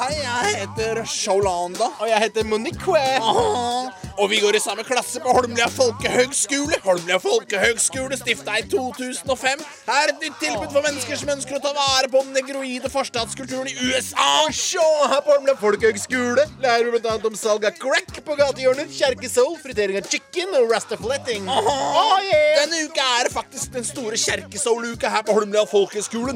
Hei, jeg heter Sholanda. Og jeg heter Monique. Og vi går i samme klasse på Holmlia folkehøgskole. Holmlia folkehøgskole stifta i 2005. Her er et nytt tilbud for mennesker som ønsker å ta vare på den negroide forstadskulturen i USA. Sjå, her på Holmlia folkehøgskole lærer vi annet om salg av crack på gatehjørner, kjerkesoul, fritering av chicken og rastafletting. Oh, yeah. Denne uka er det faktisk den store kjerkesoul-uka her på Holmlia folkehøgskole.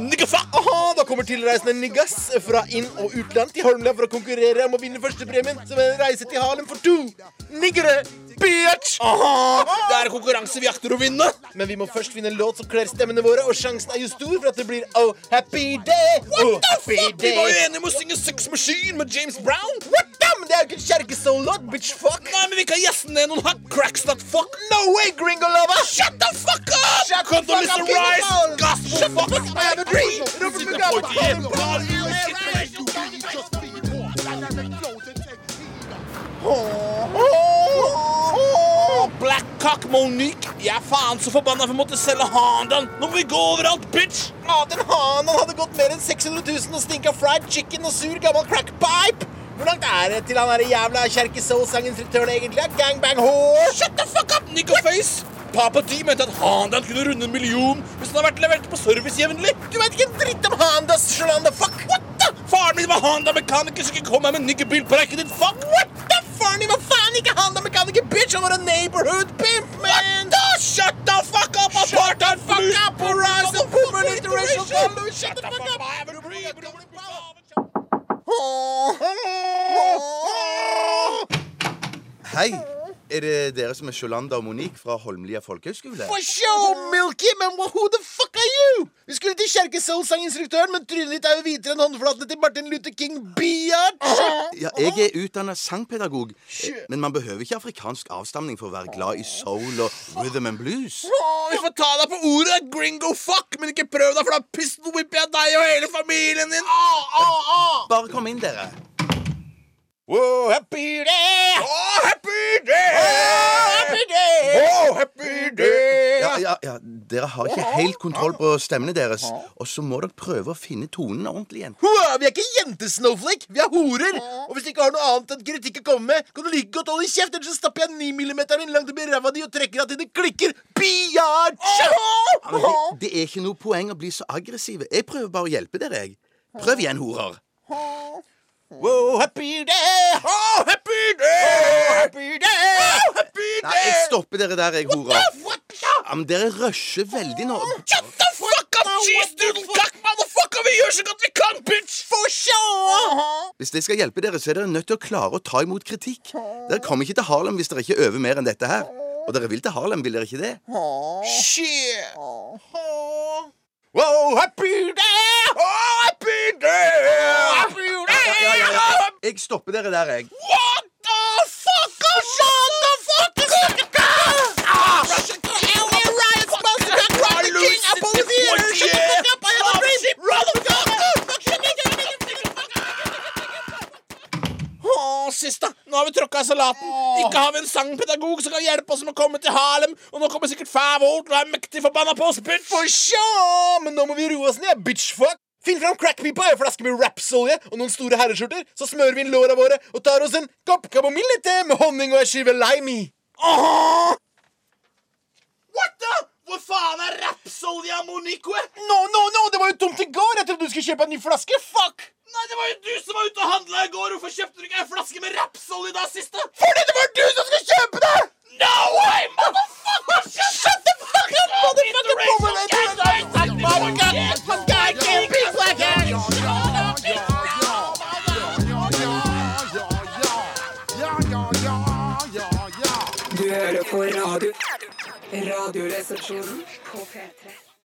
Da kommer tilreisende niggas fra inn- og utland til Holmlia for å konkurrere om å vinne førstepremien, som er en reise til Harlem for to niggere. Bitch! Aha, det er en konkurranse vi akter å vinne. Men vi må først finne en låt som kler stemmene våre, og sjansen er jo stor for at det blir Oh Happy Day. Oh, happy fuck? Vi var jo enige om å synge Sex Machine med James Brown. What the? Men det er jo ikke en kjerkesoul-låt, bitch fuck. Nei, men vi kan gjeste ned noen hot cracks that fuck. No way, gringo lover! Shut the fuck up! Shut the fuck up, Rice, people! gospel Shut fuck. I have a dream. Robert Mugabe. Cock Monique. Jeg er faen så forbanna for å måtte selge Hondaen. Nå må vi gå overalt, bitch. Ja, den hanen hadde gått mer enn 600 000 og stinka fried chicken og sur gammel crackpipe. Hvor langt er det til han der jævla Kjerke Soul-sanginstruktøren egentlig? er? Gangbang whore. Shut the fuck up, niggerface. Papa D mente at Hondaen kunne runde en million hvis den hadde vært levert på service jevnlig. Du vet ikke en dritt om Hondas, Shalanda. Fuck. What the? Faren min var Honda-mekaniker, så ikke kom her med niggerbil på rekken din. Fuck. What the? Faren din Hva faen ikke Honda-mekaniker, bitch. Han var en neighborhood pimp, man. What the? Shut the fuck up, apartheid fuck up, Horizon Boomer Interracial Shut the fuck up. Hei, er det dere som er Sjolanda og Monique fra Holmlia folkehøgskole? For show, Milky, men who the fuck are you? Vi skulle til kjerkesoulsanginstruktøren, men trynet ditt er jo hvitere enn håndflatene til Martin Luther King, biatch. Ja, jeg er utdanna sangpedagog, men man behøver ikke afrikansk avstamning for å være glad i soul og rhythm and blues. Vi får ta deg på ordet, gringo fuck, men ikke prøv deg, for da pistolwhipper jeg deg og hele familien din. Bare kom inn, dere. Whoa, happy day! Oh, happy day! happy day! Oh, happy day! Ja, ja, ja, Dere har ikke helt kontroll på stemmene deres, og så må dere prøve å finne tonen ordentlig igjen. Hua, vi er ikke jentesnowflake, vi er horer! Og hvis du ikke har noe annet enn kritikk å komme med, kan du like godt holde kjeft, ellers så stapper jeg 9 mm inn langt oppi ræva di og trekker av til det klikker. Biatch! Ja, det, det er ikke noe poeng å bli så aggressive. Jeg prøver bare å hjelpe dere, jeg. Prøv igjen, horer. Wow, happy day! Oh, happy day! Oh, happy day! Stopper dere der, jeg, horer. Ja, men dere rusher veldig nå. Shut the fuck up, cheese doodle cock, motherfucker! Vi gjør så godt vi kan, bitch! For sure! Hvis jeg skal hjelpe dere, så er dere nødt til å klare å ta imot kritikk. Dere kommer ikke til Harlem hvis dere ikke øver mer enn dette her. Og dere vil til Harlem, vil dere ikke det? Shit! Oh, happy day! Oh, happy day! Happy day! Ja, ja, ja. Jeg stopper dere der, jeg. Nå har vi tråkka salaten. Ikke har vi en sangpedagog som kan hjelpe oss med å komme til Harlem. Og nå kommer sikkert Favor til å være mektig forbanna på oss, bitch. For sure! Men nå må vi roe oss ned, bitchfuck. Finn fram crackpipa, en flaske med rapsolje og noen store herreskjorter. Så smører vi inn låra våre og tar oss en kopp kamomillete med honning og ei skive lime i. Åh! What the? Hvor faen er rapsolja, Monique? No, no, no, det var jo tomt i går. Jeg trodde du skulle kjøpe en ny flaske. Fuck! Nei, det var jo du som var ute og handla i går. Hvorfor kjøpte du ikke en flaske med rapsolje da, siste? Fordi det var du som skulle kjøpe det! No way, motherfucker! Shut the fuck up, motherfucker! Du hører på radio. Radioresepsjonen på P3.